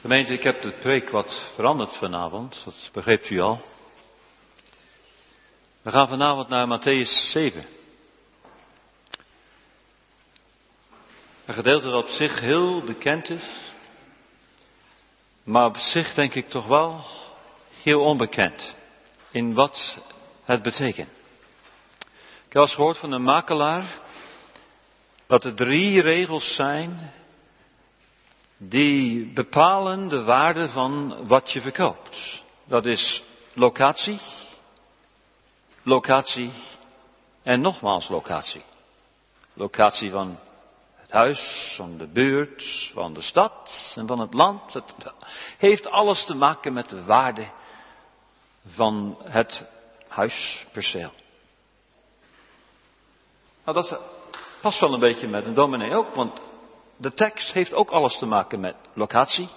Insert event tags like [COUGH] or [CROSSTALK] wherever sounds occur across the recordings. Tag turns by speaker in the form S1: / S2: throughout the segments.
S1: Gemeente, ik heb de preek wat veranderd vanavond, dat begreep u al. We gaan vanavond naar Matthäus 7. Een gedeelte dat op zich heel bekend is, maar op zich denk ik toch wel heel onbekend in wat het betekent. Ik heb eens gehoord van een makelaar dat er drie regels zijn die bepalen de waarde van wat je verkoopt. Dat is locatie, locatie en nogmaals locatie. Locatie van het huis, van de buurt, van de stad en van het land. Het heeft alles te maken met de waarde van het huisperceel. Nou, dat past wel een beetje met een dominee ook, want de tekst heeft ook alles te maken met locatie,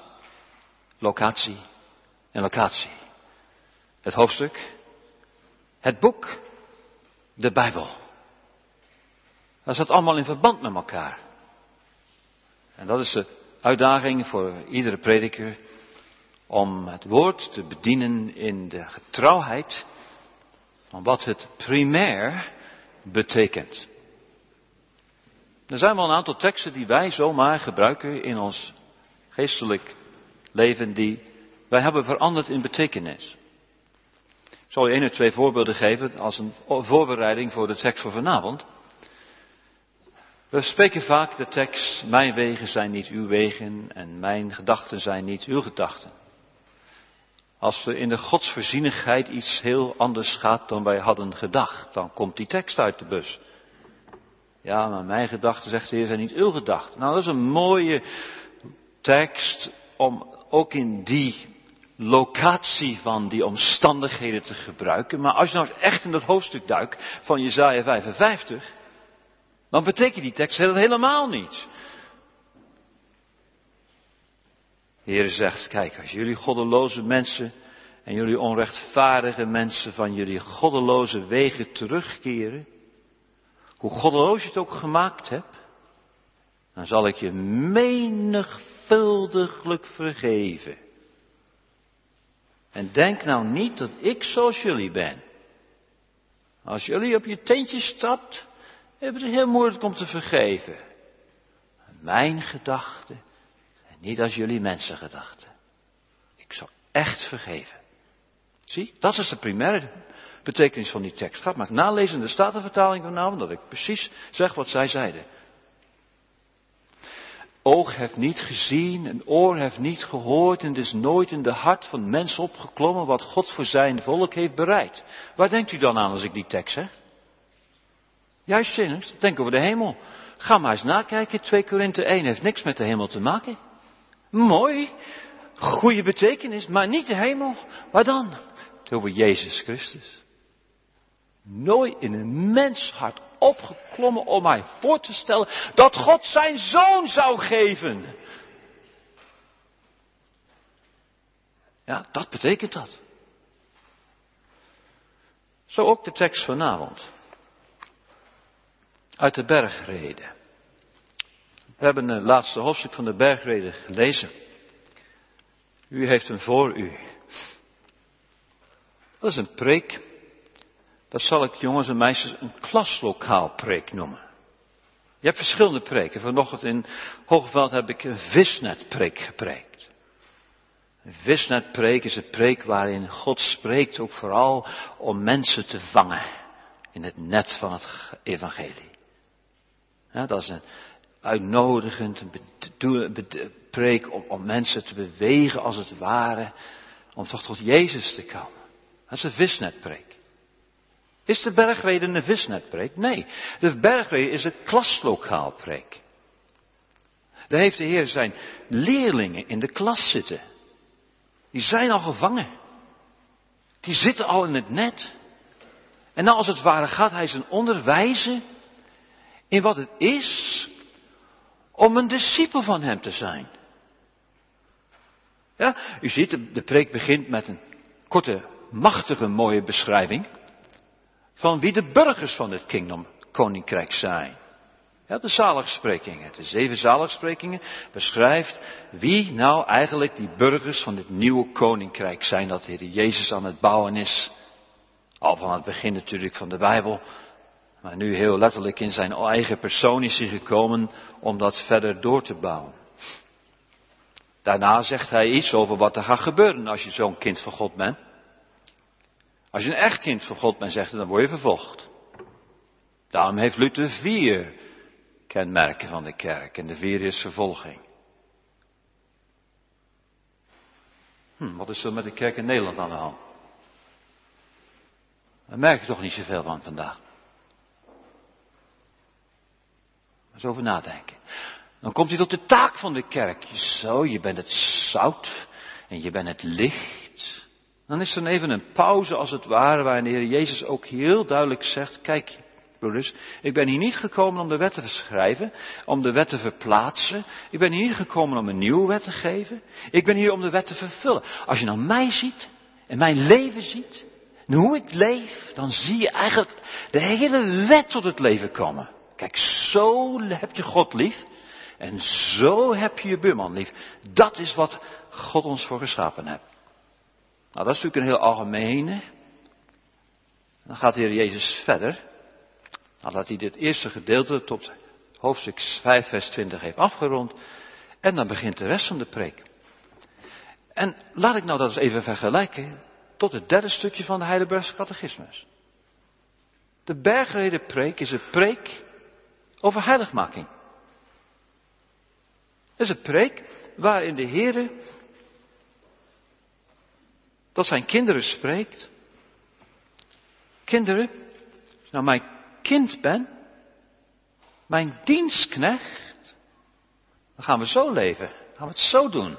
S1: locatie en locatie. Het hoofdstuk, het boek, de Bijbel. Dat zit allemaal in verband met elkaar. En dat is de uitdaging voor iedere prediker om het woord te bedienen in de getrouwheid van wat het primair betekent. Er zijn wel een aantal teksten die wij zomaar gebruiken in ons geestelijk leven, die wij hebben veranderd in betekenis. Ik zal je één of twee voorbeelden geven als een voorbereiding voor de tekst van vanavond. We spreken vaak de tekst, mijn wegen zijn niet uw wegen en mijn gedachten zijn niet uw gedachten. Als er in de godsvoorzienigheid iets heel anders gaat dan wij hadden gedacht, dan komt die tekst uit de bus. Ja, maar mijn gedachten, zegt de Heer, zijn niet uw gedachten. Nou, dat is een mooie tekst om ook in die locatie van die omstandigheden te gebruiken. Maar als je nou echt in dat hoofdstuk duikt van Jezaja 55, dan betekent die tekst helemaal niet. De Heer zegt, kijk, als jullie goddeloze mensen en jullie onrechtvaardige mensen van jullie goddeloze wegen terugkeren, hoe goddeloos je het ook gemaakt hebt, dan zal ik je menigvuldiglijk vergeven. En denk nou niet dat ik zoals jullie ben. Als jullie op je tentje stapt, hebben het heel moeilijk om te vergeven. Mijn gedachten en niet als jullie mensengedachten. Ik zal echt vergeven. Zie, dat is de primaire betekenis van die tekst. Ga maar nalezen in de Statenvertaling vanavond, dat ik precies zeg wat zij zeiden. Oog heeft niet gezien, een oor heeft niet gehoord en is nooit in de hart van mens opgeklommen wat God voor zijn volk heeft bereid. Waar denkt u dan aan als ik die tekst zeg? Juist zinners, denk over de hemel. Ga maar eens nakijken, 2 Korinthe 1 heeft niks met de hemel te maken. Mooi, goede betekenis, maar niet de hemel. Waar dan? Het over Jezus Christus nooit in een mens hart opgeklommen om mij voor te stellen dat God zijn zoon zou geven. Ja, dat betekent dat. Zo ook de tekst vanavond. Uit de bergreden. We hebben het laatste hoofdstuk van de bergreden gelezen. U heeft hem voor u. Dat is een preek dat zal ik jongens en meisjes een klaslokaal preek noemen. Je hebt verschillende preken. Vanochtend in Hoogveld heb ik een visnetpreek gepreekt. Een visnetpreek is een preek waarin God spreekt ook vooral om mensen te vangen in het net van het evangelie. Dat is een uitnodigend preek om, om mensen te bewegen als het ware om toch tot Jezus te komen. Dat is een visnetpreek. Is de bergrede een visnetpreek? Nee, de bergrede is een klaslokaalpreek. Daar heeft de Heer zijn leerlingen in de klas zitten. Die zijn al gevangen. Die zitten al in het net. En nou als het ware gaat hij zijn onderwijzen in wat het is om een discipel van hem te zijn. Ja, u ziet, de, de preek begint met een korte, machtige, mooie beschrijving van wie de burgers van het kingdom koninkrijk zijn. Ja, de zaligsprekingen, de zeven zaligsprekingen, beschrijft wie nou eigenlijk die burgers van dit nieuwe koninkrijk zijn dat de Heer Jezus aan het bouwen is. Al van het begin natuurlijk van de Bijbel, maar nu heel letterlijk in zijn eigen persoon is hij gekomen om dat verder door te bouwen. Daarna zegt hij iets over wat er gaat gebeuren als je zo'n kind van God bent. Als je een echt kind van God bent, zegt dan word je vervolgd. Daarom heeft Luther vier kenmerken van de kerk. En de vierde is vervolging. Hm, wat is er met de kerk in Nederland aan de hand? Daar merk je toch niet zoveel van vandaag. Eens over nadenken. Dan komt hij tot de taak van de kerk. Zo, je bent het zout en je bent het licht. Dan is er even een pauze als het ware, waarin de Heer Jezus ook heel duidelijk zegt, kijk, broeders, ik ben hier niet gekomen om de wet te verschrijven, om de wet te verplaatsen. Ik ben hier niet gekomen om een nieuwe wet te geven. Ik ben hier om de wet te vervullen. Als je nou mij ziet en mijn leven ziet, en hoe ik leef, dan zie je eigenlijk de hele wet tot het leven komen. Kijk, zo heb je God lief. En zo heb je je buurman lief. Dat is wat God ons voor geschapen heeft. Nou, dat is natuurlijk een heel algemene. Dan gaat de Heer Jezus verder. Nadat hij dit eerste gedeelte tot hoofdstuk 5, vers 20 heeft afgerond. En dan begint de rest van de preek. En laat ik nou dat eens even vergelijken tot het derde stukje van de Heidelbergse catechismus. De bergrede preek is een preek over heiligmaking. Het is een preek waarin de Heer tot zijn kinderen spreekt. Kinderen, als je nou mijn kind bent, mijn dienstknecht, dan gaan we zo leven. Dan gaan we het zo doen.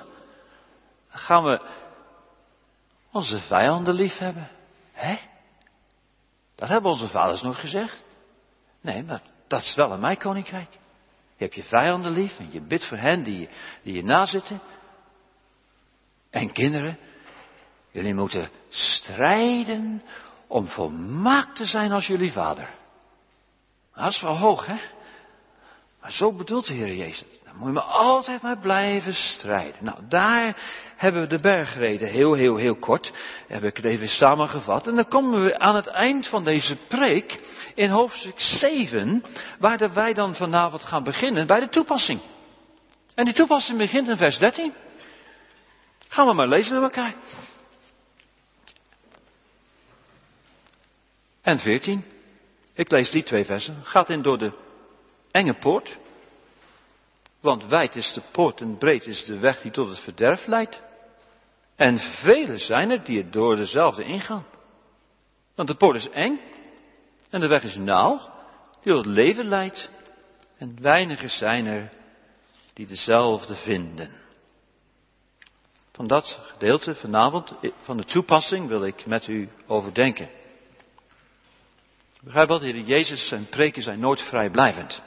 S1: Dan gaan we onze vijanden lief hebben. Hè? Dat hebben onze vaders nog gezegd. Nee, maar dat is wel in mijn koninkrijk. Je hebt je vijanden lief en je bidt voor hen die, die je nazitten. En kinderen, jullie moeten strijden om volmaakt te zijn als jullie vader. Dat is wel hoog, hè? Maar zo bedoelt de Heer Jezus. Dan moet je maar altijd maar blijven strijden. Nou, daar hebben we de bergreden heel, heel, heel kort. Heb ik het even samengevat. En dan komen we aan het eind van deze preek in hoofdstuk 7, waar wij dan vanavond gaan beginnen bij de toepassing. En die toepassing begint in vers 13. Gaan we maar lezen met elkaar. En 14. Ik lees die twee versen. Gaat in door de enge poort. Want wijd is de poort en breed is de weg die tot het verderf leidt. En velen zijn er die het door dezelfde ingaan. Want de poort is eng en de weg is nauw, die tot het leven leidt. En weinigen zijn er die dezelfde vinden. Van dat gedeelte vanavond van de toepassing wil ik met u overdenken. Begrijp wat, Heer Jezus zijn preken zijn nooit vrijblijvend.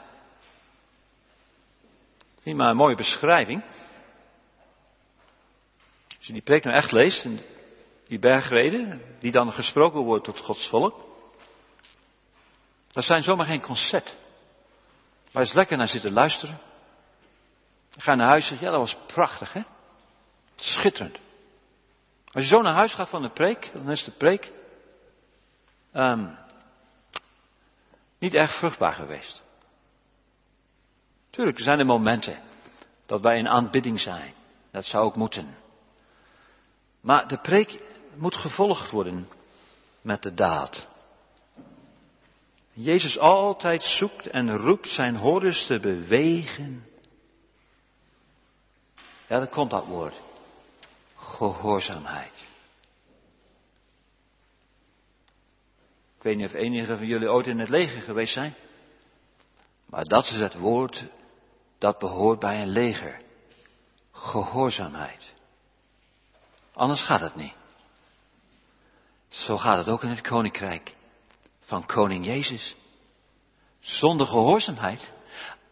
S1: Zie maar een mooie beschrijving. Als je die preek nou echt leest, die bergreden, die dan gesproken wordt tot Gods volk. Dat zijn zomaar geen concert. Waar je eens lekker naar zitten luisteren. Ga naar huis en zeg ja dat was prachtig hè. Schitterend. Als je zo naar huis gaat van de preek, dan is de preek um, niet erg vruchtbaar geweest. Tuurlijk, er zijn er momenten dat wij in aanbidding zijn. Dat zou ook moeten. Maar de preek moet gevolgd worden met de daad. Jezus altijd zoekt en roept zijn horens te bewegen. Ja, dan komt dat woord. Gehoorzaamheid. Ik weet niet of enige van jullie ooit in het leger geweest zijn. Maar dat is het woord dat behoort bij een leger. Gehoorzaamheid. Anders gaat het niet. Zo gaat het ook in het koninkrijk van koning Jezus. Zonder gehoorzaamheid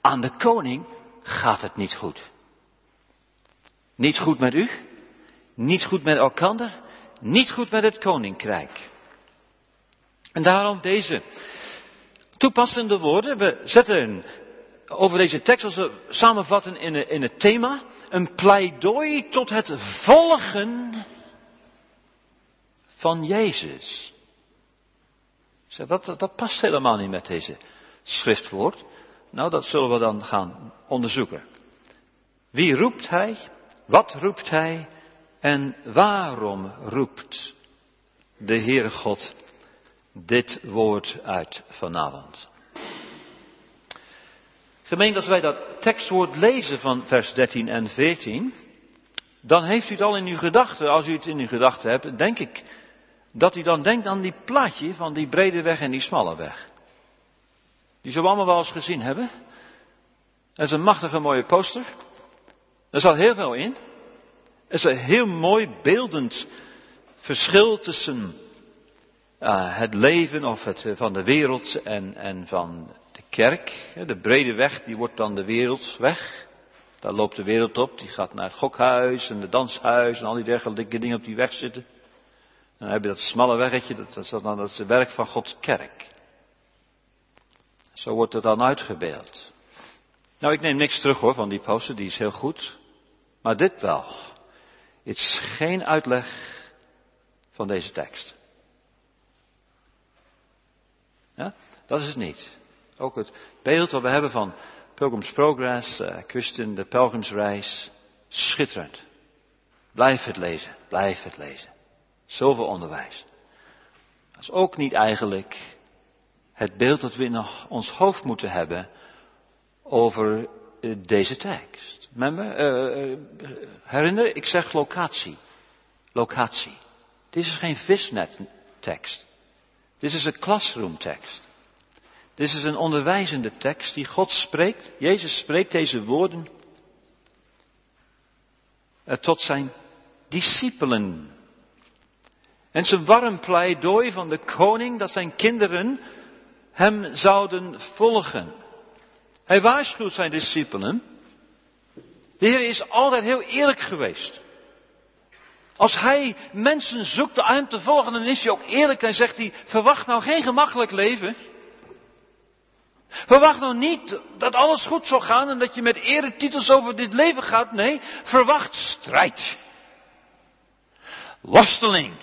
S1: aan de koning gaat het niet goed. Niet goed met u, niet goed met elkander, niet goed met het koninkrijk. En daarom deze toepassende woorden. We zetten over deze tekst, als we samenvatten in, in het thema, een pleidooi tot het volgen van Jezus. Dat, dat past helemaal niet met deze schriftwoord. Nou, dat zullen we dan gaan onderzoeken. Wie roept hij? Wat roept hij? En waarom roept de Heere God dit woord uit vanavond? Gemeen, als wij dat tekstwoord lezen van vers 13 en 14, dan heeft u het al in uw gedachten. Als u het in uw gedachten hebt, denk ik dat u dan denkt aan die plaatje van die brede weg en die smalle weg. Die zullen we allemaal wel eens gezien hebben. Dat is een machtige mooie poster. Er zat heel veel in. Er is een heel mooi beeldend verschil tussen uh, het leven of het, uh, van de wereld en, en van de kerk. De brede weg, die wordt dan de wereldweg. Daar loopt de wereld op, die gaat naar het gokhuis en het danshuis en al die dergelijke dingen op die weg zitten. En dan heb je dat smalle weggetje, dat, dat, dan, dat is het werk van Gods kerk. Zo wordt het dan uitgebeeld. Nou, ik neem niks terug hoor van die poster, die is heel goed. Maar dit wel. Het is geen uitleg van deze tekst. Ja, dat is het niet. Ook het beeld wat we hebben van Pilgrim's Progress, uh, Christen, de pelgrimsreis, schitterend. Blijf het lezen, blijf het lezen. Zoveel onderwijs. Dat is ook niet eigenlijk het beeld dat we in ons hoofd moeten hebben over uh, deze tekst. Uh, herinner, ik zeg locatie. Locatie. Dit is geen visnet tekst. Dit is een classroom tekst. Dit is een onderwijzende tekst die God spreekt. Jezus spreekt deze woorden tot zijn discipelen. En zijn warm pleidooi van de koning dat zijn kinderen hem zouden volgen. Hij waarschuwt zijn discipelen. De Heer is altijd heel eerlijk geweest. Als hij mensen zoekt om hem te volgen, dan is hij ook eerlijk en zegt hij, verwacht nou geen gemakkelijk leven. Verwacht nou niet dat alles goed zal gaan en dat je met eretitels over dit leven gaat. Nee, verwacht strijd. Worsteling.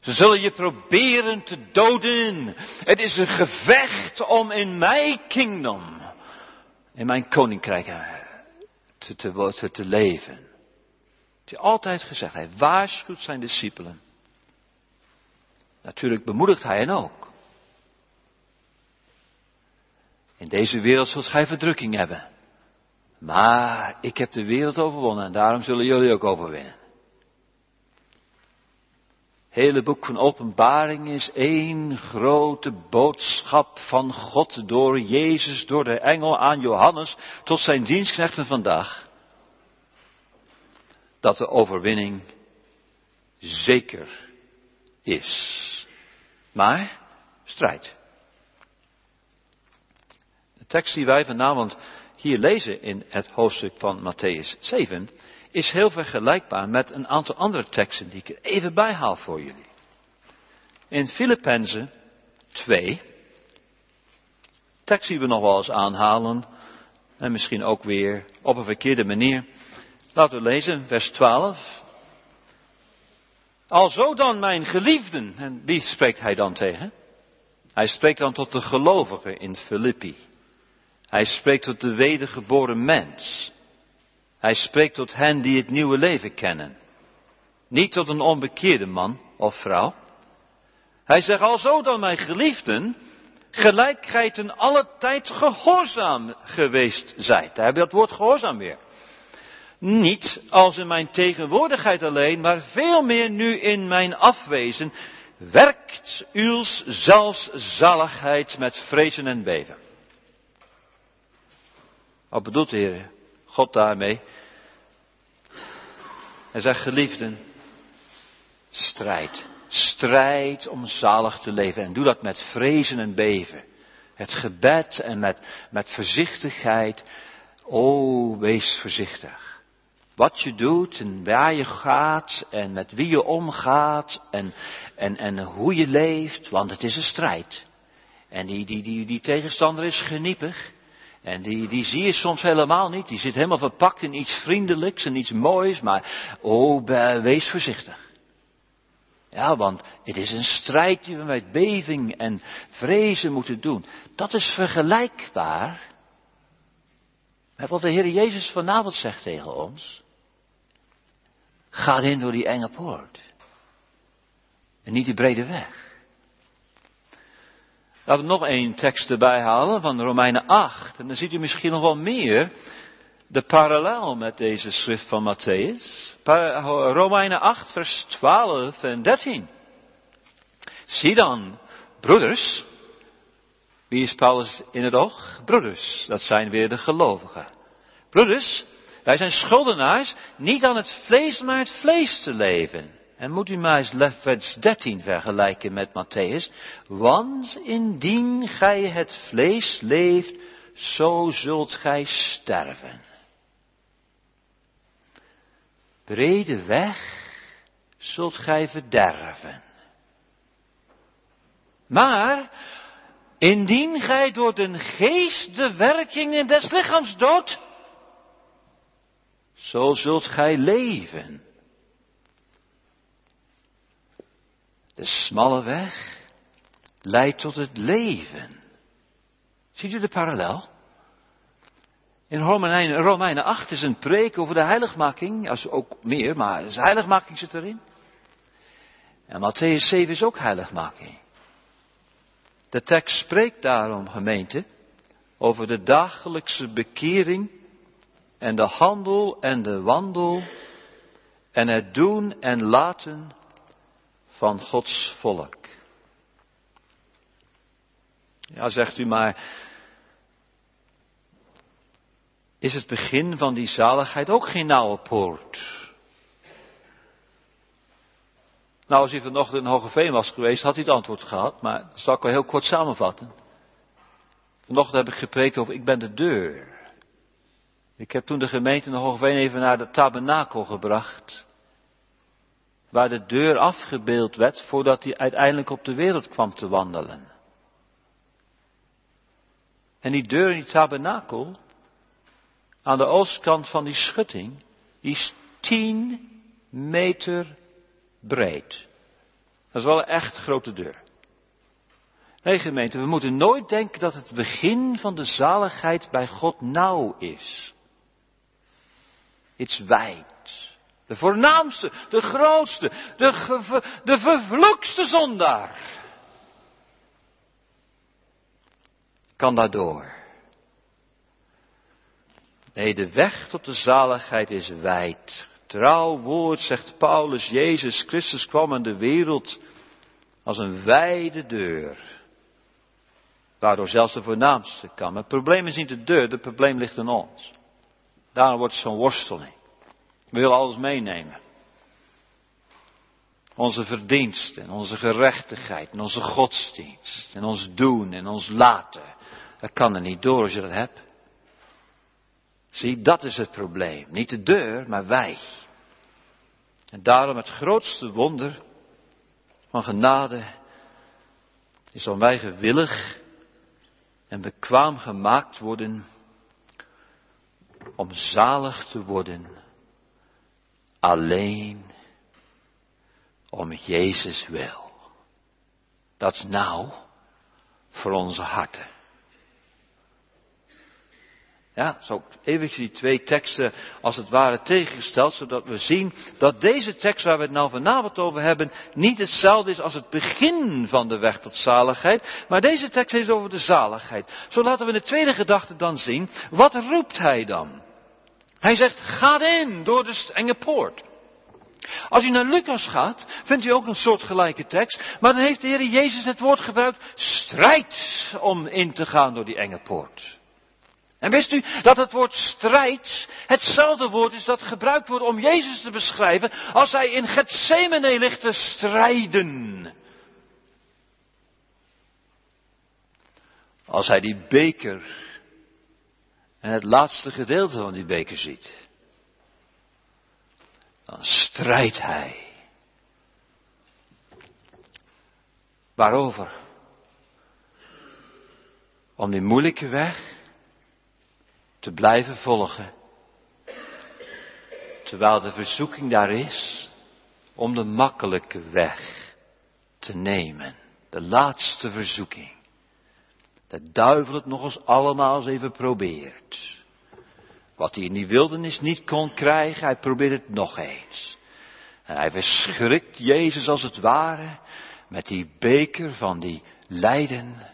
S1: Ze zullen je proberen te doden. Het is een gevecht om in mijn kingdom, in mijn koninkrijk eh, te, te, te leven. Het is altijd gezegd, hij waarschuwt zijn discipelen. Natuurlijk bemoedigt hij hen ook. In deze wereld zult gij verdrukking hebben. Maar ik heb de wereld overwonnen en daarom zullen jullie ook overwinnen hele boek van Openbaring is één grote boodschap van God door Jezus, door de engel aan Johannes tot zijn dienstknechten vandaag. Dat de overwinning zeker is. Maar strijd. De tekst die wij vanavond hier lezen in het hoofdstuk van Matthäus 7 is heel vergelijkbaar met een aantal andere teksten die ik er even bijhaal voor jullie. In Filippenzen 2, tekst die we nog wel eens aanhalen, en misschien ook weer op een verkeerde manier. Laten we lezen, vers 12. Alzo dan mijn geliefden, en wie spreekt hij dan tegen? Hij spreekt dan tot de gelovigen in Filippi. Hij spreekt tot de wedergeboren mens. Hij spreekt tot hen die het nieuwe leven kennen. Niet tot een onbekeerde man of vrouw. Hij zegt al zo dan mijn geliefden, gelijk gij ten alle tijd gehoorzaam geweest zijt. Daar heb je dat woord gehoorzaam weer. Niet als in mijn tegenwoordigheid alleen, maar veel meer nu in mijn afwezen, werkt uws zelfs zaligheid met vrezen en beven. Wat bedoelt de Heer God daarmee? Hij zegt, geliefden, strijd. Strijd om zalig te leven. En doe dat met vrezen en beven. Het gebed en met, met voorzichtigheid. O, wees voorzichtig. Wat je doet en waar je gaat en met wie je omgaat en, en, en hoe je leeft, want het is een strijd. En die, die, die, die tegenstander is geniepig. En die, die zie je soms helemaal niet. Die zit helemaal verpakt in iets vriendelijks en iets moois. Maar, oh, wees voorzichtig. Ja, want het is een strijd die we met beving en vrezen moeten doen. Dat is vergelijkbaar met wat de Heer Jezus vanavond zegt tegen ons. Ga in door die enge poort. En niet die brede weg. Laten we nog één tekst erbij halen van Romeinen 8. En dan ziet u misschien nog wel meer de parallel met deze schrift van Matthäus. Romeinen 8, vers 12 en 13. Zie dan, broeders, wie is Paulus in het oog? Broeders, dat zijn weer de gelovigen. Broeders, wij zijn schuldenaars, niet aan het vlees, maar het vlees te leven. En moet u maar eens vers 13 vergelijken met Matthäus. Want indien gij het vlees leeft, zo zult gij sterven. Brede weg zult gij verderven. Maar, indien gij door de geest de werkingen des lichaams doodt, zo zult gij leven. De smalle weg leidt tot het leven. Ziet u de parallel? In Romeinen, Romeinen 8 is een preek over de heiligmaking. Als ook meer, maar de heiligmaking zit erin. En Matthäus 7 is ook heiligmaking. De tekst spreekt daarom, gemeente, over de dagelijkse bekering en de handel en de wandel en het doen en laten van Gods volk. Ja, zegt u maar, is het begin van die zaligheid ook geen nauwe poort? Nou, als hij vanochtend in Hogeveen was geweest, had hij het antwoord gehad, maar dat zal ik wel heel kort samenvatten. Vanochtend heb ik gepreekt over, ik ben de deur. Ik heb toen de gemeente in Hogeveen even naar de tabernakel gebracht waar de deur afgebeeld werd voordat hij uiteindelijk op de wereld kwam te wandelen. En die deur in die tabernakel, aan de oostkant van die schutting, is tien meter breed. Dat is wel een echt grote deur. Nee gemeente, we moeten nooit denken dat het begin van de zaligheid bij God nauw is. Is wijd. De voornaamste, de grootste, de, de vervloekste zondaar. Kan daardoor. Nee, de weg tot de zaligheid is wijd. Trouw woord, zegt Paulus, Jezus Christus kwam in de wereld als een wijde deur. Waardoor zelfs de voornaamste kan. het probleem is niet de deur, het probleem ligt in ons. Daarom wordt zo'n worsteling. We willen alles meenemen. Onze verdiensten, onze gerechtigheid, en onze godsdienst, en ons doen en ons laten. Dat kan er niet door als je dat hebt. Zie, dat is het probleem. Niet de deur, maar wij. En daarom het grootste wonder van genade is om wij gewillig en bekwaam gemaakt worden om zalig te worden alleen om Jezus wil. Dat nou voor onze harten. Ja, zo eventjes die twee teksten als het ware tegengesteld, zodat we zien dat deze tekst waar we het nou vanavond over hebben, niet hetzelfde is als het begin van de weg tot zaligheid, maar deze tekst heeft over de zaligheid. Zo laten we de tweede gedachte dan zien, wat roept hij dan? Hij zegt, ga in door de enge poort. Als u naar Lucas gaat, vindt u ook een soortgelijke tekst, maar dan heeft de Heer Jezus het woord gebruikt, strijd om in te gaan door die enge poort. En wist u dat het woord strijd hetzelfde woord is dat gebruikt wordt om Jezus te beschrijven als hij in Gethsemane ligt te strijden. Als hij die beker en het laatste gedeelte van die beker ziet. Dan strijdt hij. Waarover? om die moeilijke weg te blijven volgen. Terwijl de verzoeking daar is om de makkelijke weg te nemen. De laatste verzoeking. De duivel het nog eens allemaal eens even probeert. Wat hij in die wildernis niet kon krijgen, hij probeert het nog eens. En hij verschrikt Jezus als het ware met die beker van die lijden.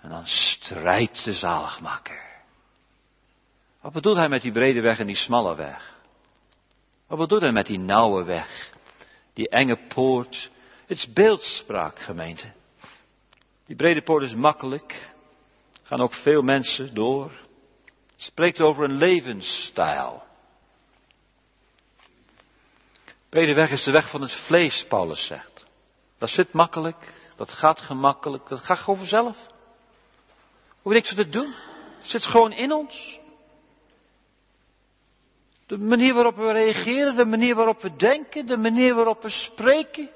S1: En dan strijdt de zaligmaker. Wat bedoelt hij met die brede weg en die smalle weg? Wat bedoelt hij met die nauwe weg? Die enge poort. Het is beeldspraak, gemeente. Die brede poort is makkelijk. Gaan ook veel mensen door. Spreekt over een levensstijl. Brede weg is de weg van het vlees, Paulus zegt. Dat zit makkelijk, dat gaat gemakkelijk, dat gaat gewoon vanzelf. Hoef je niks te doen. Het zit gewoon in ons. De manier waarop we reageren, de manier waarop we denken, de manier waarop we spreken.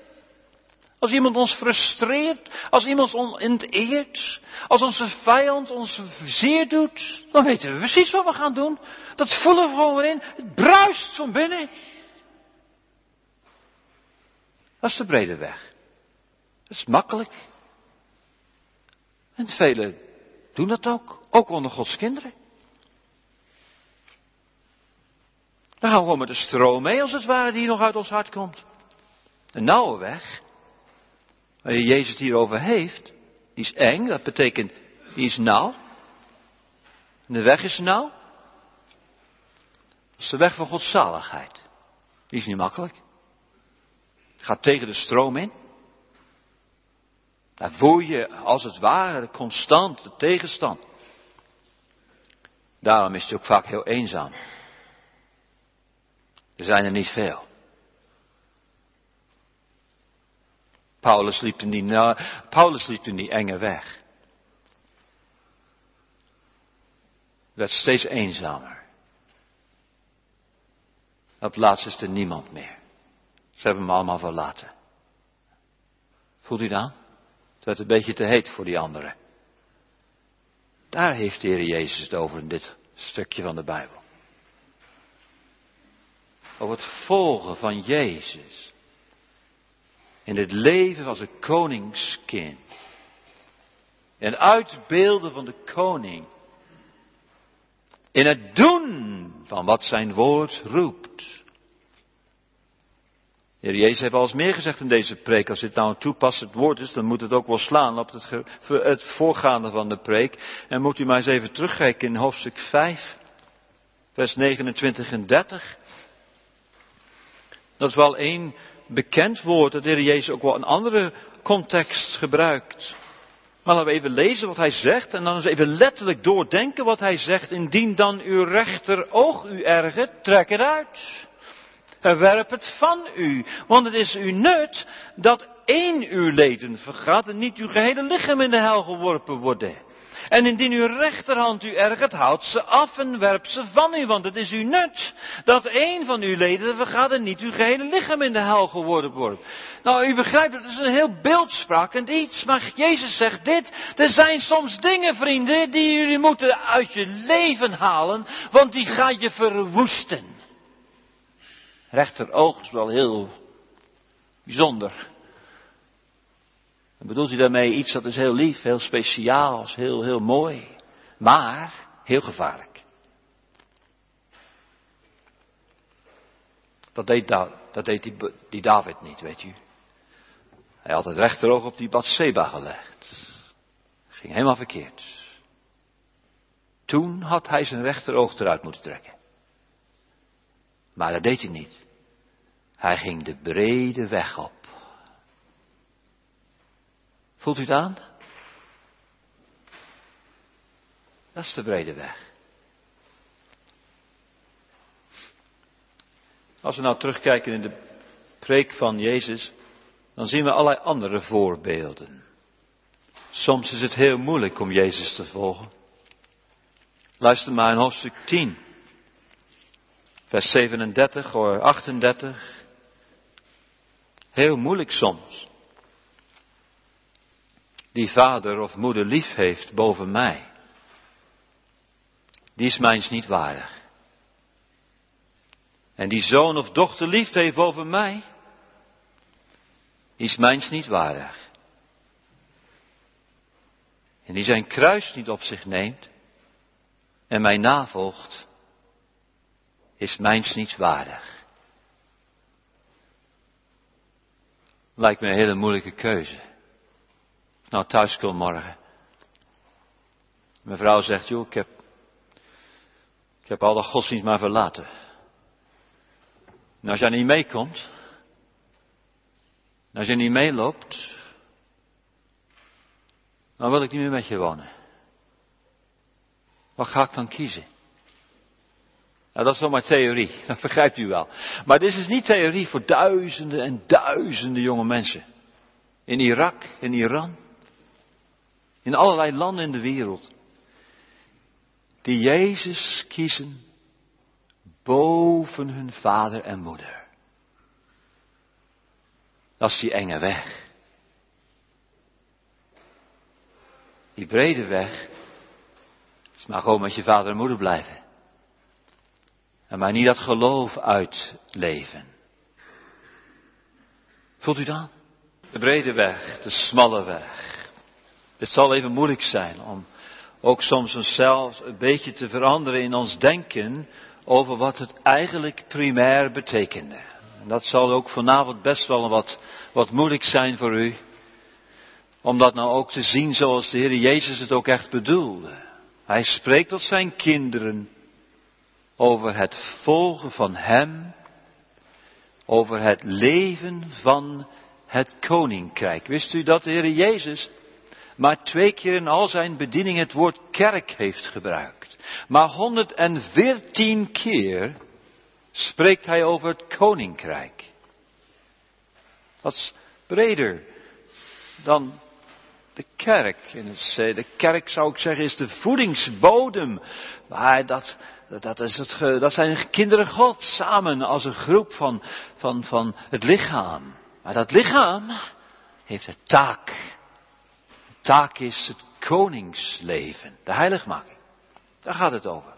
S1: Als iemand ons frustreert, als iemand ons onteert, als onze vijand ons zeer doet, dan weten we precies wat we gaan doen. Dat voelen we gewoon in. Het bruist van binnen. Dat is de brede weg. Dat is makkelijk. En velen doen dat ook, ook onder Gods kinderen. Dan gaan we gewoon met de stroom mee, als het ware, die nog uit ons hart komt. Een nauwe weg, waar Jezus het heeft, die is eng, dat betekent, die is nauw. En de weg is nauw. Dat is de weg van Gods zaligheid. Die is niet makkelijk. Het gaat tegen de stroom in. Daar voel je als het ware constant de tegenstand. Daarom is het ook vaak heel eenzaam. Er zijn er niet veel. Paulus liep in die, Paulus in die enge weg. Werd steeds eenzamer. Op laatst is er niemand meer. Ze hebben hem allemaal verlaten. Voelt u dat? Het werd een beetje te heet voor die anderen. Daar heeft de Heer Jezus het over in dit stukje van de Bijbel over het volgen van Jezus. In het leven als een koningskind. En uitbeelden van de koning. In het doen van wat zijn woord roept. De Heer Jezus heeft al eens meer gezegd in deze preek. Als dit nou een toepassend woord is, dan moet het ook wel slaan op het, het voorgaande van de preek. En moet u maar eens even terugkijken in hoofdstuk 5, vers 29 en 30. Dat is wel één bekend woord dat de Heer Jezus ook wel een andere context gebruikt. Maar laten we even lezen wat hij zegt en dan eens even letterlijk doordenken wat hij zegt. Indien dan uw rechteroog u ergert, trek het uit. En werp het van u. Want het is uw nut dat één uw leden vergaat en niet uw gehele lichaam in de hel geworpen worden. En indien uw rechterhand u ergert, houd ze af en werp ze van u, want het is uw nut dat één van uw leden vergaat en niet uw gehele lichaam in de hel geworden wordt. Nou, u begrijpt, het is een heel beeldsprakend iets, maar Jezus zegt dit, er zijn soms dingen, vrienden, die jullie moeten uit je leven halen, want die gaan je verwoesten. Rechteroog is wel heel bijzonder. Dan bedoelt hij daarmee iets dat is heel lief, heel speciaals, heel, heel mooi. Maar heel gevaarlijk. Dat deed, dat deed die, die David niet, weet u. Hij had het rechteroog op die Bathseba gelegd. Ging helemaal verkeerd. Toen had hij zijn rechteroog eruit moeten trekken. Maar dat deed hij niet. Hij ging de brede weg op. Voelt u het aan? Dat is de brede weg. Als we nou terugkijken in de preek van Jezus, dan zien we allerlei andere voorbeelden. Soms is het heel moeilijk om Jezus te volgen. Luister maar in hoofdstuk 10, vers 37 of 38. Heel moeilijk soms. Die vader of moeder lief heeft boven mij, die is mijns niet waardig. En die zoon of dochter lief heeft boven mij, die is mijns niet waardig. En die zijn kruis niet op zich neemt en mij navolgt, is mijns niet waardig. Lijkt me een hele moeilijke keuze. Nou, thuis kom morgen. Mijn vrouw zegt, joh, ik heb, ik heb alle godsdienst maar verlaten. Nou, als jij niet meekomt, als je niet meeloopt, dan wil ik niet meer met je wonen. Wat ga ik dan kiezen? Nou, dat is nog maar theorie, [LAUGHS] dat begrijpt u wel. Maar dit is niet theorie voor duizenden en duizenden jonge mensen. In Irak, in Iran, in allerlei landen in de wereld. Die Jezus kiezen boven hun vader en moeder. Dat is die enge weg. Die brede weg. is maar gewoon met je vader en moeder blijven. En maar niet dat geloof uitleven. Voelt u dan? De brede weg, de smalle weg. Het zal even moeilijk zijn om ook soms onszelf een beetje te veranderen in ons denken over wat het eigenlijk primair betekende. En dat zal ook vanavond best wel wat, wat moeilijk zijn voor u. Om dat nou ook te zien zoals de Heer Jezus het ook echt bedoelde. Hij spreekt tot zijn kinderen over het volgen van Hem, over het leven van het koninkrijk. Wist u dat de Heer Jezus maar twee keer in al zijn bediening het woord kerk heeft gebruikt? Maar 114 keer spreekt hij over het koninkrijk. Dat is breder dan de kerk. De kerk zou ik zeggen is de voedingsbodem. Maar dat, dat, is het, dat zijn kinderen God samen als een groep van, van, van het lichaam. Maar dat lichaam heeft een taak. Taak is het koningsleven, de heiligmaking. Daar gaat het over.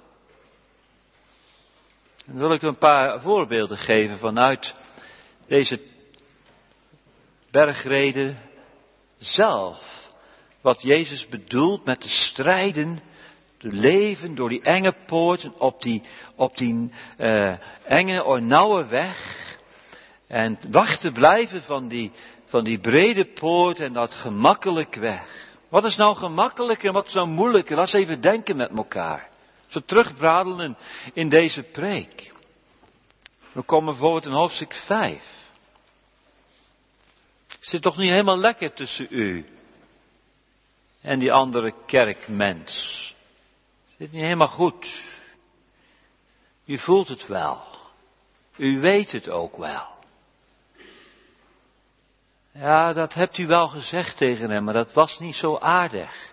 S1: Dan wil ik een paar voorbeelden geven vanuit deze bergreden zelf. Wat Jezus bedoelt met de strijden, de leven door die enge poort, op die, op die uh, enge nauwe weg. En wachten blijven van die, van die brede poort en dat gemakkelijk weg. Wat is nou gemakkelijk en wat is nou moeilijk? Laat eens even denken met elkaar. Zo terugbradelen in deze preek. We komen bijvoorbeeld in hoofdstuk 5. Zit toch niet helemaal lekker tussen u en die andere kerkmens? Zit niet helemaal goed. U voelt het wel. U weet het ook wel. Ja, dat hebt u wel gezegd tegen hem, maar dat was niet zo aardig.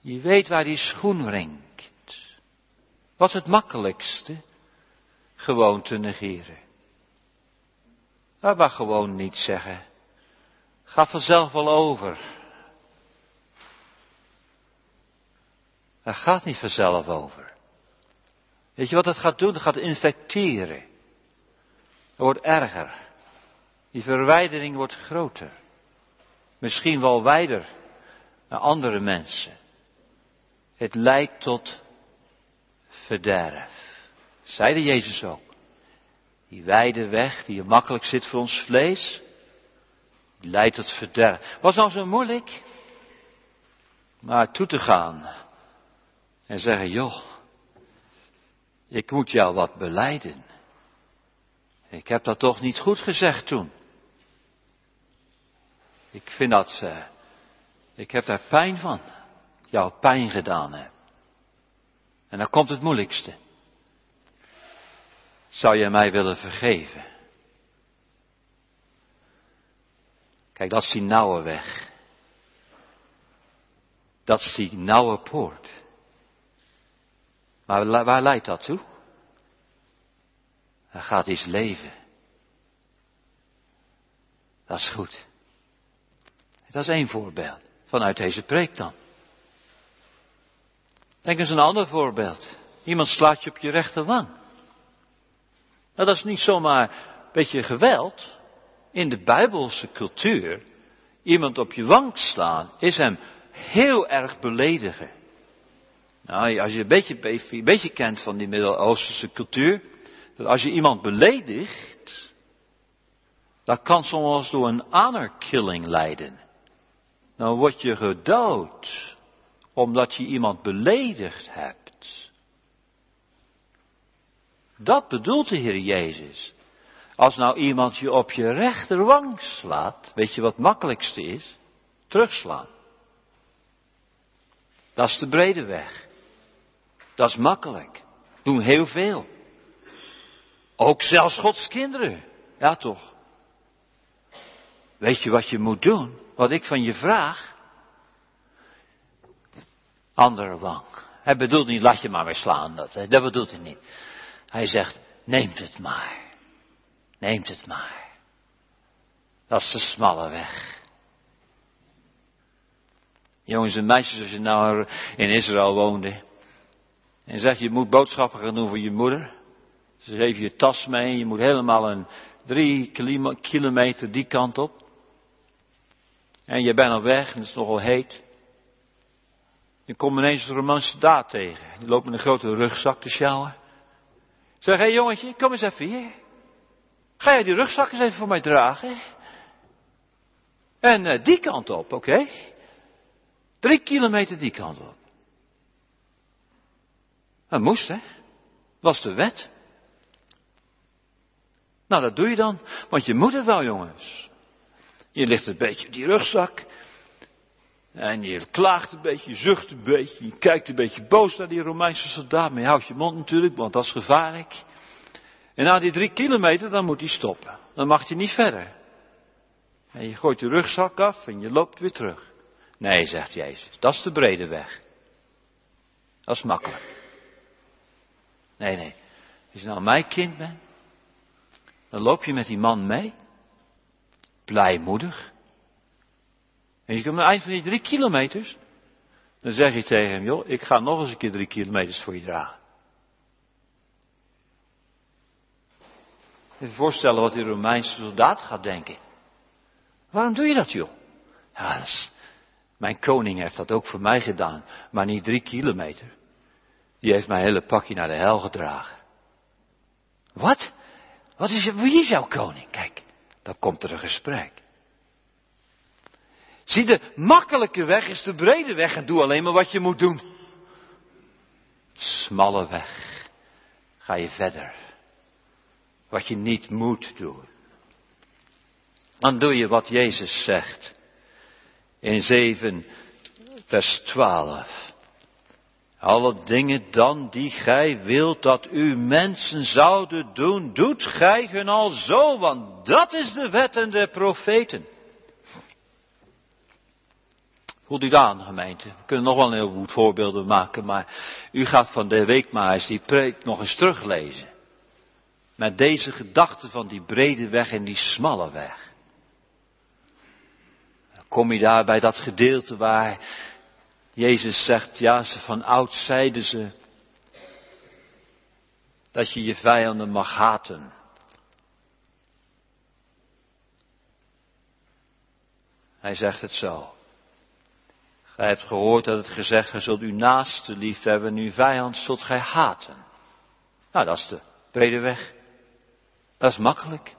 S1: Je weet waar die schoen ringt. Wat is het makkelijkste? Gewoon te negeren. maar gewoon niet zeggen. Ga vanzelf wel over. Dat gaat niet vanzelf over. Weet je wat dat gaat doen? Dat gaat infecteren. Het wordt erger. Die verwijdering wordt groter. Misschien wel wijder naar andere mensen. Het leidt tot verderf. Zeide Jezus ook. Die wijde weg, die makkelijk zit voor ons vlees, leidt tot verderf. Was nou zo moeilijk? Maar toe te gaan en zeggen, joh, ik moet jou wat beleiden. Ik heb dat toch niet goed gezegd toen. Ik vind dat, uh, ik heb daar pijn van. Jou pijn gedaan heb. En dan komt het moeilijkste. Zou je mij willen vergeven? Kijk, dat is die nauwe weg. Dat is die nauwe poort. Maar waar leidt dat toe? Er gaat iets leven. Dat is goed. Dat is één voorbeeld vanuit deze preek dan. Denk eens een ander voorbeeld. Iemand slaat je op je rechterwang. Nou, dat is niet zomaar een beetje geweld. In de Bijbelse cultuur, iemand op je wang slaan, is hem heel erg beledigen. Nou, als je een beetje, een beetje kent van die Midden-Oosterse cultuur, dat als je iemand beledigt, dat kan soms door een honor-killing leiden. Dan word je gedood, omdat je iemand beledigd hebt. Dat bedoelt de Heer Jezus. Als nou iemand je op je rechterwang slaat, weet je wat het makkelijkste is? Terugslaan. Dat is de brede weg. Dat is makkelijk. Doen heel veel. Ook zelfs Gods kinderen. Ja toch. Weet je wat je moet doen? Wat ik van je vraag? Andere wang. Hij bedoelt niet, laat je maar weer slaan. Dat, dat bedoelt hij niet. Hij zegt, neemt het maar. Neemt het maar. Dat is de smalle weg. Jongens en meisjes, als je nou in Israël woonde. En zegt, je moet boodschappen gaan doen voor je moeder. Ze geeft je tas mee. Je moet helemaal een drie kilometer die kant op. En je bent al weg en het is nogal heet. Je komt ineens een Romaanse daad tegen. Die loopt met een grote rugzak te sjouwen. Zeg, hé hey, jongetje, kom eens even hier. Ga jij die rugzak eens even voor mij dragen? En uh, die kant op, oké? Drie kilometer die kant op. Dat moest, hè? Was de wet. Nou, dat doe je dan, want je moet het wel, jongens. Je ligt een beetje op die rugzak. En je klaagt een beetje, je zucht een beetje, je kijkt een beetje boos naar die Romeinse soldaat, maar je houdt je mond natuurlijk, want dat is gevaarlijk. En na die drie kilometer, dan moet hij stoppen. Dan mag hij niet verder. En je gooit de rugzak af en je loopt weer terug. Nee, zegt Jezus, dat is de brede weg. Dat is makkelijk. Nee, nee. Als je nou mijn kind bent, dan loop je met die man mee. Blijmoedig. En je komt aan het eind van die drie kilometers. Dan zeg je tegen hem, joh, ik ga nog eens een keer drie kilometers voor je dragen. Even voorstellen wat die Romeinse soldaat gaat denken. Waarom doe je dat, joh? Ja, mijn koning heeft dat ook voor mij gedaan, maar niet drie kilometer. Die heeft mijn hele pakje naar de hel gedragen. Wat? Wat is, wie is jouw koning? Dan komt er een gesprek. Zie, de makkelijke weg is de brede weg en doe alleen maar wat je moet doen. Smalle weg. Ga je verder. Wat je niet moet doen. Dan doe je wat Jezus zegt. In 7 vers 12. Alle dingen dan die gij wilt dat u mensen zouden doen, doet gij hun al zo, want dat is de wet en de profeten. Voelt u aan, gemeente? We kunnen nog wel een heleboel voorbeelden maken, maar u gaat van de week maar eens die preek nog eens teruglezen. Met deze gedachte van die brede weg en die smalle weg. Kom je daar bij dat gedeelte waar Jezus zegt, ja, ze van oud zeiden ze dat je je vijanden mag haten. Hij zegt het zo. Gij hebt gehoord dat het gezegd, gij zult uw naaste lief hebben en uw vijand zult gij haten. Nou, dat is de brede weg. Dat is makkelijk.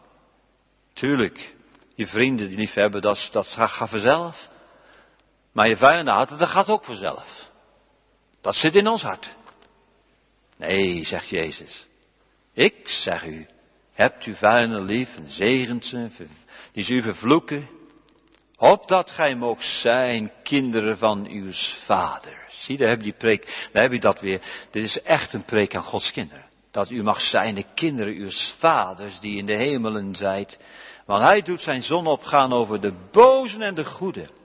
S1: Tuurlijk, je vrienden die lief hebben, dat, dat gaat vanzelf. Maar je vijanden haten, dat gaat ook vanzelf. Dat zit in ons hart. Nee, zegt Jezus. Ik zeg u, hebt uw vijanden lief en zegent ze, die ze u vervloeken. Opdat gij moogt zijn kinderen van uw vader. Zie, daar heb je die preek, daar heb je dat weer. Dit is echt een preek aan Gods kinderen. Dat u mag zijn de kinderen uw vaders die in de hemelen zijt. Want hij doet zijn zon opgaan over de bozen en de goeden.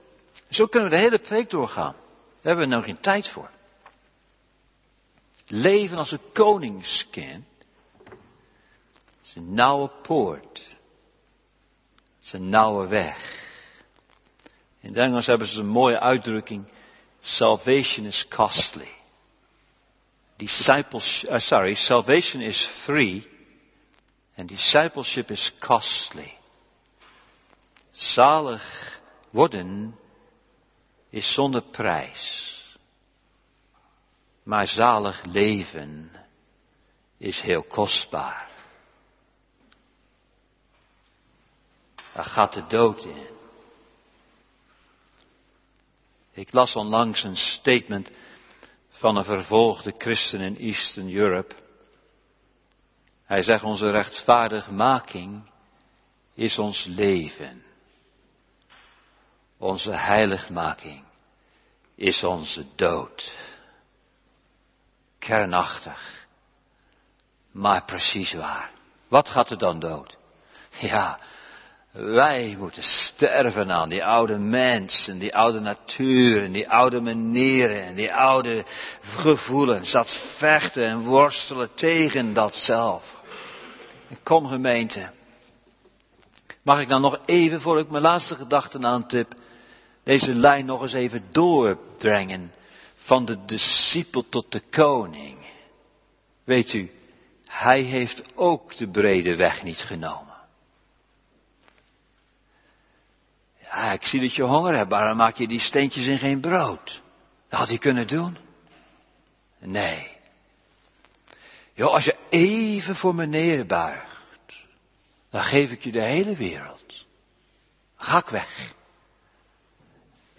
S1: Zo kunnen we de hele preek doorgaan. Daar hebben we nou geen tijd voor. Leven als een koningskind. is een nauwe poort. Het is een nauwe weg. In het Engels hebben ze een mooie uitdrukking. Salvation is costly. Discipleship, uh, sorry, salvation is free. And discipleship is costly. Zalig worden is zonder prijs. Maar zalig leven is heel kostbaar. Daar gaat de dood in. Ik las onlangs een statement van een vervolgde christen in Eastern Europe. Hij zegt onze rechtvaardigmaking is ons leven. Onze heiligmaking is onze dood. Kernachtig, maar precies waar. Wat gaat er dan dood? Ja, wij moeten sterven aan die oude mensen, die oude natuur, en die oude manieren, en die oude gevoelens. Dat vechten en worstelen tegen dat zelf. Kom gemeente. Mag ik dan nog even, voor ik mijn laatste gedachten aantip, deze lijn nog eens even doorbrengen. Van de discipel tot de koning. Weet u, hij heeft ook de brede weg niet genomen. Ja, ik zie dat je honger hebt, maar dan maak je die steentjes in geen brood. Dat had hij kunnen doen. Nee. Joh, als je even voor me neerbuigt, dan geef ik je de hele wereld. ga ik weg.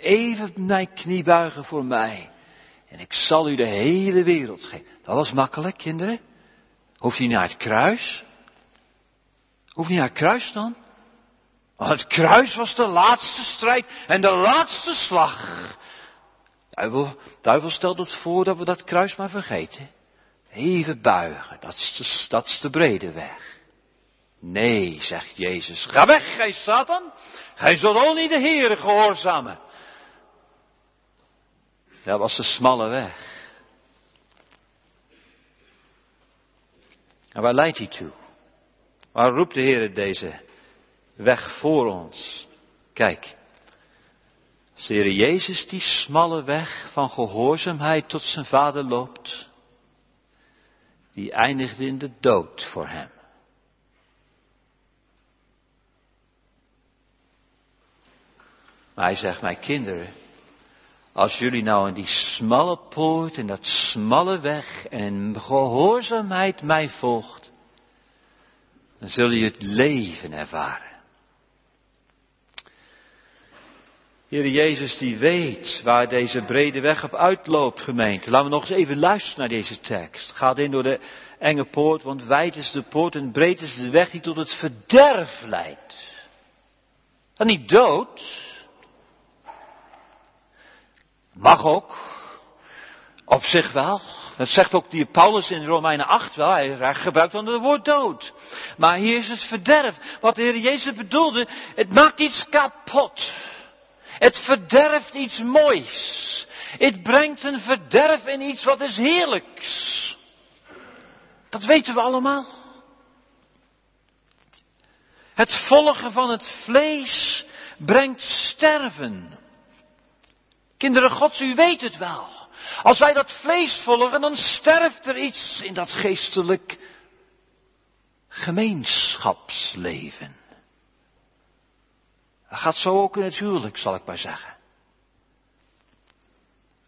S1: Even mijn knie buigen voor mij. En ik zal u de hele wereld geven. Dat was makkelijk, kinderen. Hoef je naar het kruis? Hoef je naar het kruis dan? het kruis was de laatste strijd en de laatste slag. Duivel, stelt het voor dat we dat kruis maar vergeten. Even buigen, dat is de, dat is de brede weg. Nee, zegt Jezus, ga weg, gij Satan. Gij zult al niet de Heere gehoorzamen. Dat was de smalle weg. En waar leidt hij toe? Waar roept de Heer deze weg voor ons. Kijk, als de Heer Jezus die smalle weg van gehoorzaamheid tot zijn vader loopt, die eindigde in de dood voor hem. Maar hij zegt, mijn kinderen, als jullie nou in die smalle poort, in dat smalle weg en in gehoorzaamheid mij volgt, dan zul je het leven ervaren. Heer Jezus die weet waar deze brede weg op uitloopt, gemeente. Laten we nog eens even luisteren naar deze tekst. Gaat in door de enge poort, want wijd is de poort en breed is de weg die tot het verderf leidt. En niet dood. Mag ook. Op zich wel. Dat zegt ook die Paulus in Romeinen 8 wel. Hij gebruikt dan het woord dood. Maar hier is het verderf. Wat de Heer Jezus bedoelde, het maakt iets kapot. Het verderft iets moois. Het brengt een verderf in iets wat is heerlijks. Dat weten we allemaal. Het volgen van het vlees brengt sterven. Kinderen Gods, u weet het wel. Als wij dat vlees volgen, dan sterft er iets in dat geestelijk gemeenschapsleven. Dat gaat zo ook in het huwelijk, zal ik maar zeggen.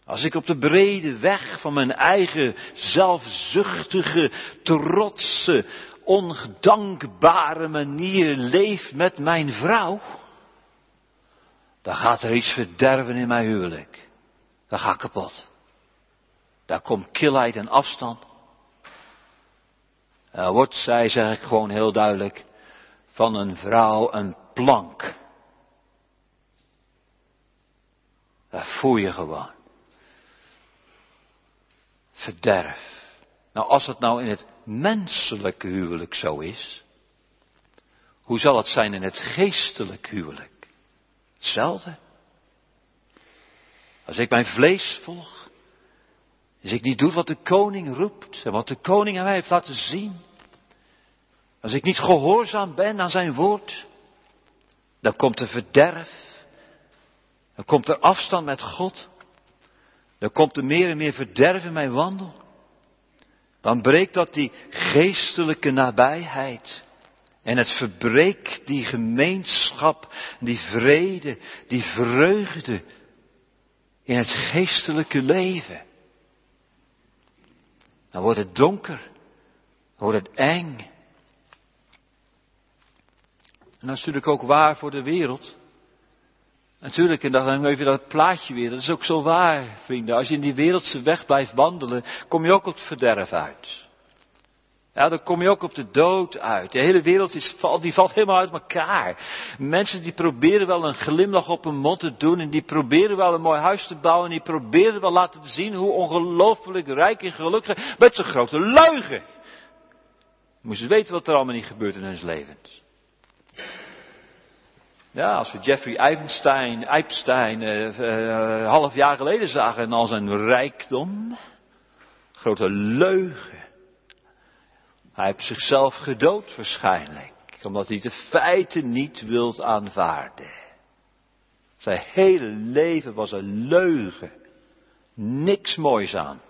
S1: Als ik op de brede weg van mijn eigen zelfzuchtige, trotse, ongedankbare manier leef met mijn vrouw, dan gaat er iets verderven in mijn huwelijk. Dan ga ik kapot. Daar komt kilheid en afstand. Er wordt, zij zeg ik gewoon heel duidelijk, van een vrouw een plank. Dat voel je gewoon. Verderf. Nou, als het nou in het menselijke huwelijk zo is, hoe zal het zijn in het geestelijk huwelijk? Hetzelfde. Als ik mijn vlees volg, als ik niet doe wat de koning roept en wat de koning aan mij heeft laten zien, als ik niet gehoorzaam ben aan zijn woord, dan komt er verderf Dan komt er afstand met God. Dan komt er meer en meer verderf in mijn wandel. Dan breekt dat die geestelijke nabijheid. En het verbreekt die gemeenschap, die vrede, die vreugde in het geestelijke leven. Dan wordt het donker, dan wordt het eng. En dat is natuurlijk ook waar voor de wereld. Natuurlijk, en dan even dat plaatje weer. Dat is ook zo waar, vrienden. Als je in die wereldse weg blijft wandelen, kom je ook op het verderf uit. Ja, dan kom je ook op de dood uit. De hele wereld is, die valt helemaal uit elkaar. Mensen die proberen wel een glimlach op hun mond te doen en die proberen wel een mooi huis te bouwen en die proberen wel laten zien hoe ongelooflijk rijk en gelukkig met zijn grote luigen. Moesten weten wat er allemaal niet gebeurt in hun levens. Ja, als we Jeffrey Epstein, uh, uh, half jaar geleden zagen en al zijn rijkdom, grote leugen. Hij heeft zichzelf gedood waarschijnlijk, omdat hij de feiten niet wilt aanvaarden. Zijn hele leven was een leugen. Niks moois aan.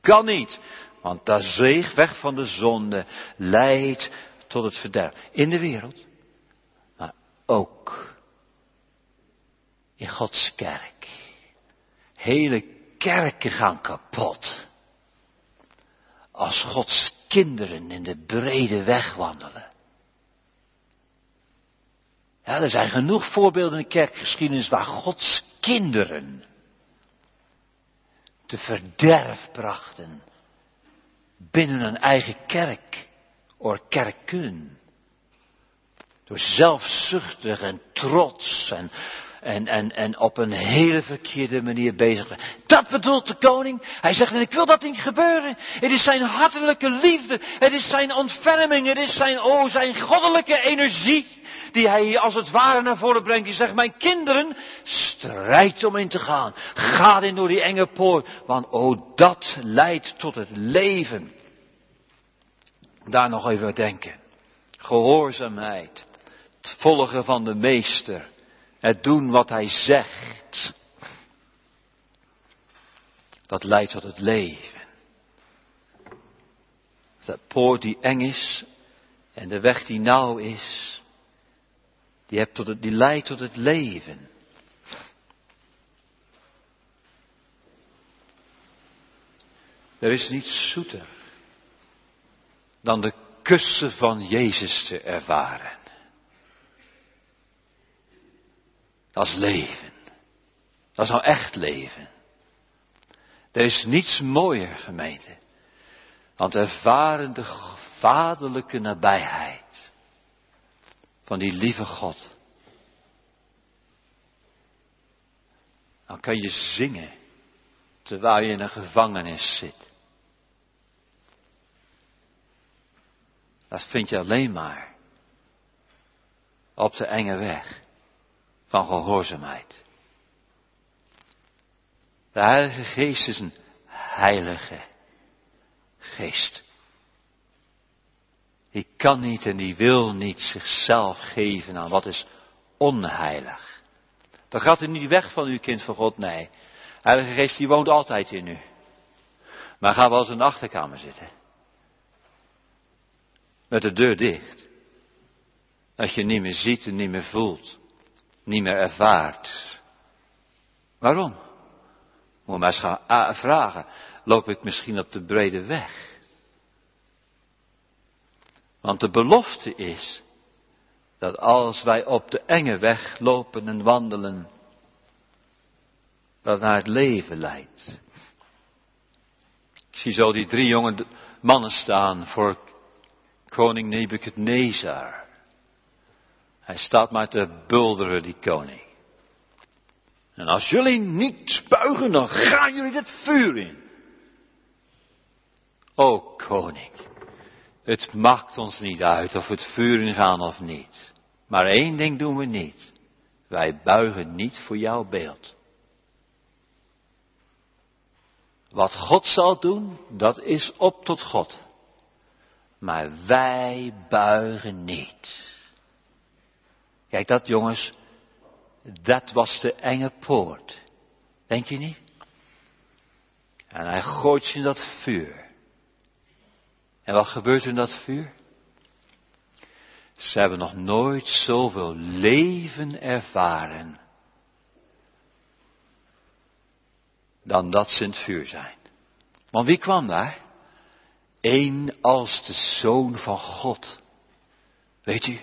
S1: Kan niet, want dat zeeg weg van de zonde leidt tot het verderf. In de wereld, maar ook in Gods kerk. Hele kerken gaan kapot. Als Gods kinderen in de brede weg wandelen. Ja, er zijn genoeg voorbeelden in de kerkgeschiedenis waar Gods kinderen te verderf brachten binnen een eigen kerk of kerken. Door zelfzuchtig en trots en en, en, en op een hele verkeerde manier bezig zijn. Dat bedoelt de koning. Hij zegt, ik wil dat niet gebeuren. Het is zijn hartelijke liefde. Het is zijn ontferming. Het is zijn, oh, zijn goddelijke energie. Die hij als het ware naar voren brengt. Die zegt, mijn kinderen, strijd om in te gaan. Ga in door die enge poort. Want oh, dat leidt tot het leven. Daar nog even denken. Gehoorzaamheid. Het volgen van de meester. Het doen wat hij zegt. Dat leidt tot het leven. De poort die eng is en de weg die nauw is, die, hebt tot die leidt tot het leven. Er is niets zoeter dan de kussen van Jezus te ervaren. Dat is leven. Dat is nou echt leven. Er is niets mooier, gemeente, dan te ervaren de vaderlijke nabijheid van die lieve God. Dan kan je zingen terwijl je in een gevangenis zit. Dat vind je alleen maar op de enge weg van gehoorzaamheid. De Heilige Geest is een heilige geest. Die kan niet en die wil niet zichzelf geven aan wat is onheilig. Dan gaat u niet weg van uw kind van God, nee. De Heilige Geest die woont altijd in u. Maar ga wel eens in de achterkamer zitten. Met de deur dicht. Dat je niet meer ziet en niet meer voelt niet meer ervaart. Waarom? Moet maar eens gaan vragen, loop ik misschien op de brede weg? Want de belofte is dat als wij op de enge weg lopen en wandelen, dat naar het leven leidt. Ik zie zo die drie jonge mannen staan voor koning Nebukadnezar. Hij staat maar te bulderen, die koning. En als jullie niet buigen, dan gaan jullie het vuur in. O koning, het maakt ons niet uit of het vuur in gaan of niet. Maar één ding doen we niet. Wij buigen niet voor jouw beeld. Wat God zal doen, dat is op tot God. Maar wij buigen niet. Kijk, dat jongens, dat was de enge poort. Denk je niet? En hij gooit ze in dat vuur. En wat gebeurt in dat vuur? Ze hebben nog nooit zoveel leven ervaren. Dan dat ze in het vuur zijn. Want wie kwam daar? Eén als de zoon van God. Weet u,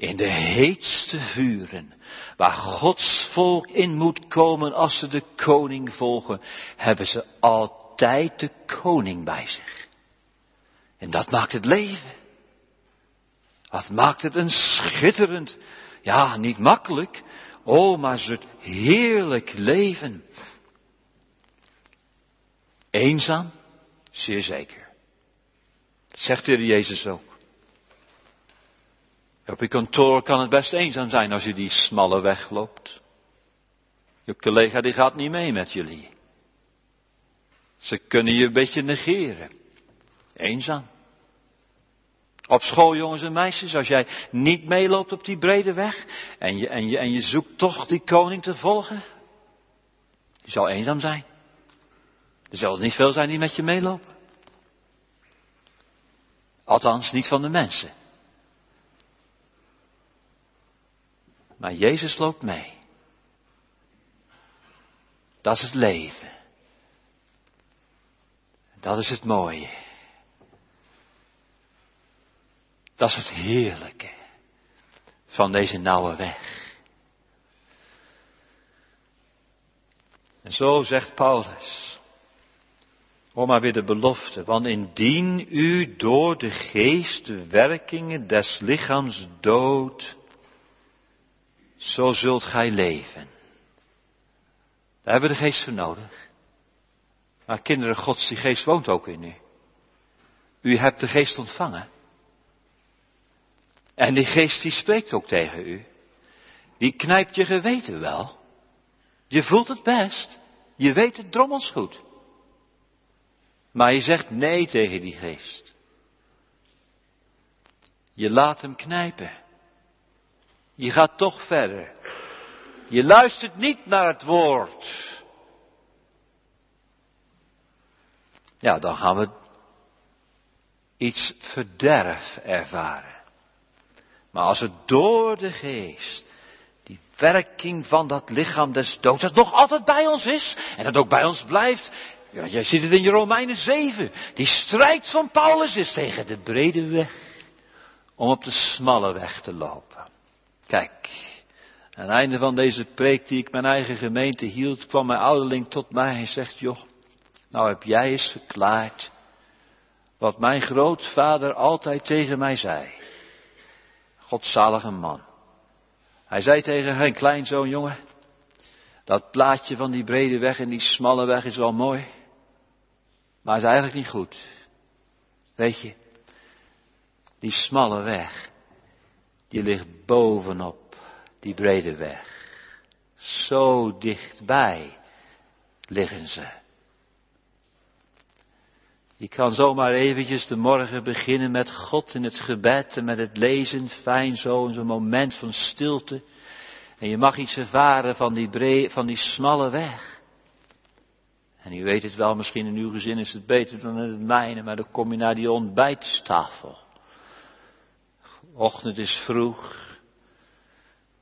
S1: in de heetste vuren, waar Gods volk in moet komen als ze de koning volgen, hebben ze altijd de koning bij zich. En dat maakt het leven. Dat maakt het een schitterend, ja, niet makkelijk, oh, maar het heerlijk leven. Eenzaam? Zeer zeker. Zegt de Jezus ook. Op je kantoor kan het best eenzaam zijn als je die smalle weg loopt. Je collega die gaat niet mee met jullie. Ze kunnen je een beetje negeren. Eenzaam. Op school, jongens en meisjes, als jij niet meeloopt op die brede weg en je, en je, en je zoekt toch die koning te volgen, je zal eenzaam zijn. Er zullen niet veel zijn die met je meelopen. Althans, niet van de mensen. Maar Jezus loopt mee. Dat is het leven. Dat is het mooie. Dat is het heerlijke van deze nauwe weg. En zo zegt Paulus. Om maar weer de belofte. Want indien u door de geest werkingen des lichaams doodt, zo zult gij leven. Daar hebben we de geest voor nodig. Maar kinderen gods, die geest woont ook in u. U hebt de geest ontvangen. En die geest die spreekt ook tegen u. Die knijpt je geweten wel. Je voelt het best. Je weet het drommels goed. Maar je zegt nee tegen die geest. Je laat hem knijpen. Je gaat toch verder. Je luistert niet naar het woord. Ja, dan gaan we iets verderf ervaren. Maar als het door de geest, die werking van dat lichaam des doods, dat nog altijd bij ons is en dat ook bij ons blijft. Ja, jij ziet het in je Romeinen 7. Die strijd van Paulus is tegen de brede weg om op de smalle weg te lopen. Kijk, aan het einde van deze preek die ik mijn eigen gemeente hield, kwam mijn ouderling tot mij en zegt, joh, nou heb jij eens verklaard wat mijn grootvader altijd tegen mij zei. Godzalige man. Hij zei tegen zijn kleinzoon, jongen, dat plaatje van die brede weg en die smalle weg is wel mooi, maar is eigenlijk niet goed. Weet je, die smalle weg, die ligt bovenop die brede weg. Zo dichtbij liggen ze. Je kan zomaar eventjes de morgen beginnen met God in het gebed en met het lezen, fijn zo, in zo'n moment van stilte. En je mag iets ervaren van die, brede, van die smalle weg. En u weet het wel, misschien in uw gezin is het beter dan in het mijne, maar dan kom je naar die ontbijtstafel. Ochtend is vroeg.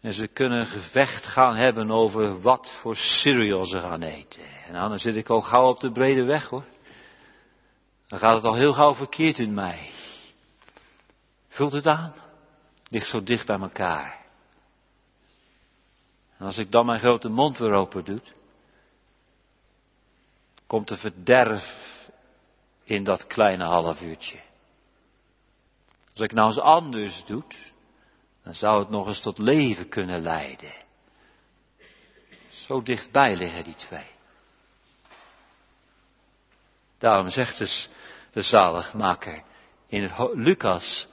S1: En ze kunnen een gevecht gaan hebben over wat voor cereal ze gaan eten. En dan zit ik al gauw op de brede weg hoor. Dan gaat het al heel gauw verkeerd in mij. Vult het aan? Ligt zo dicht bij elkaar. En als ik dan mijn grote mond weer open doe, komt er verderf in dat kleine half uurtje. Als ik nou eens anders doe, dan zou het nog eens tot leven kunnen leiden. Zo dichtbij liggen die twee. Daarom zegt dus de zaligmaker in het Lucas,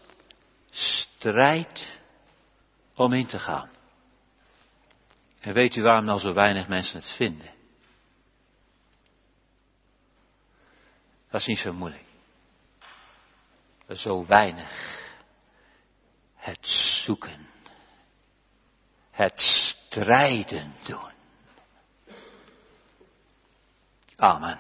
S1: strijd om in te gaan. En weet u waarom nou zo weinig mensen het vinden? Dat is niet zo moeilijk. Zo weinig het zoeken. Het strijden doen. Amen.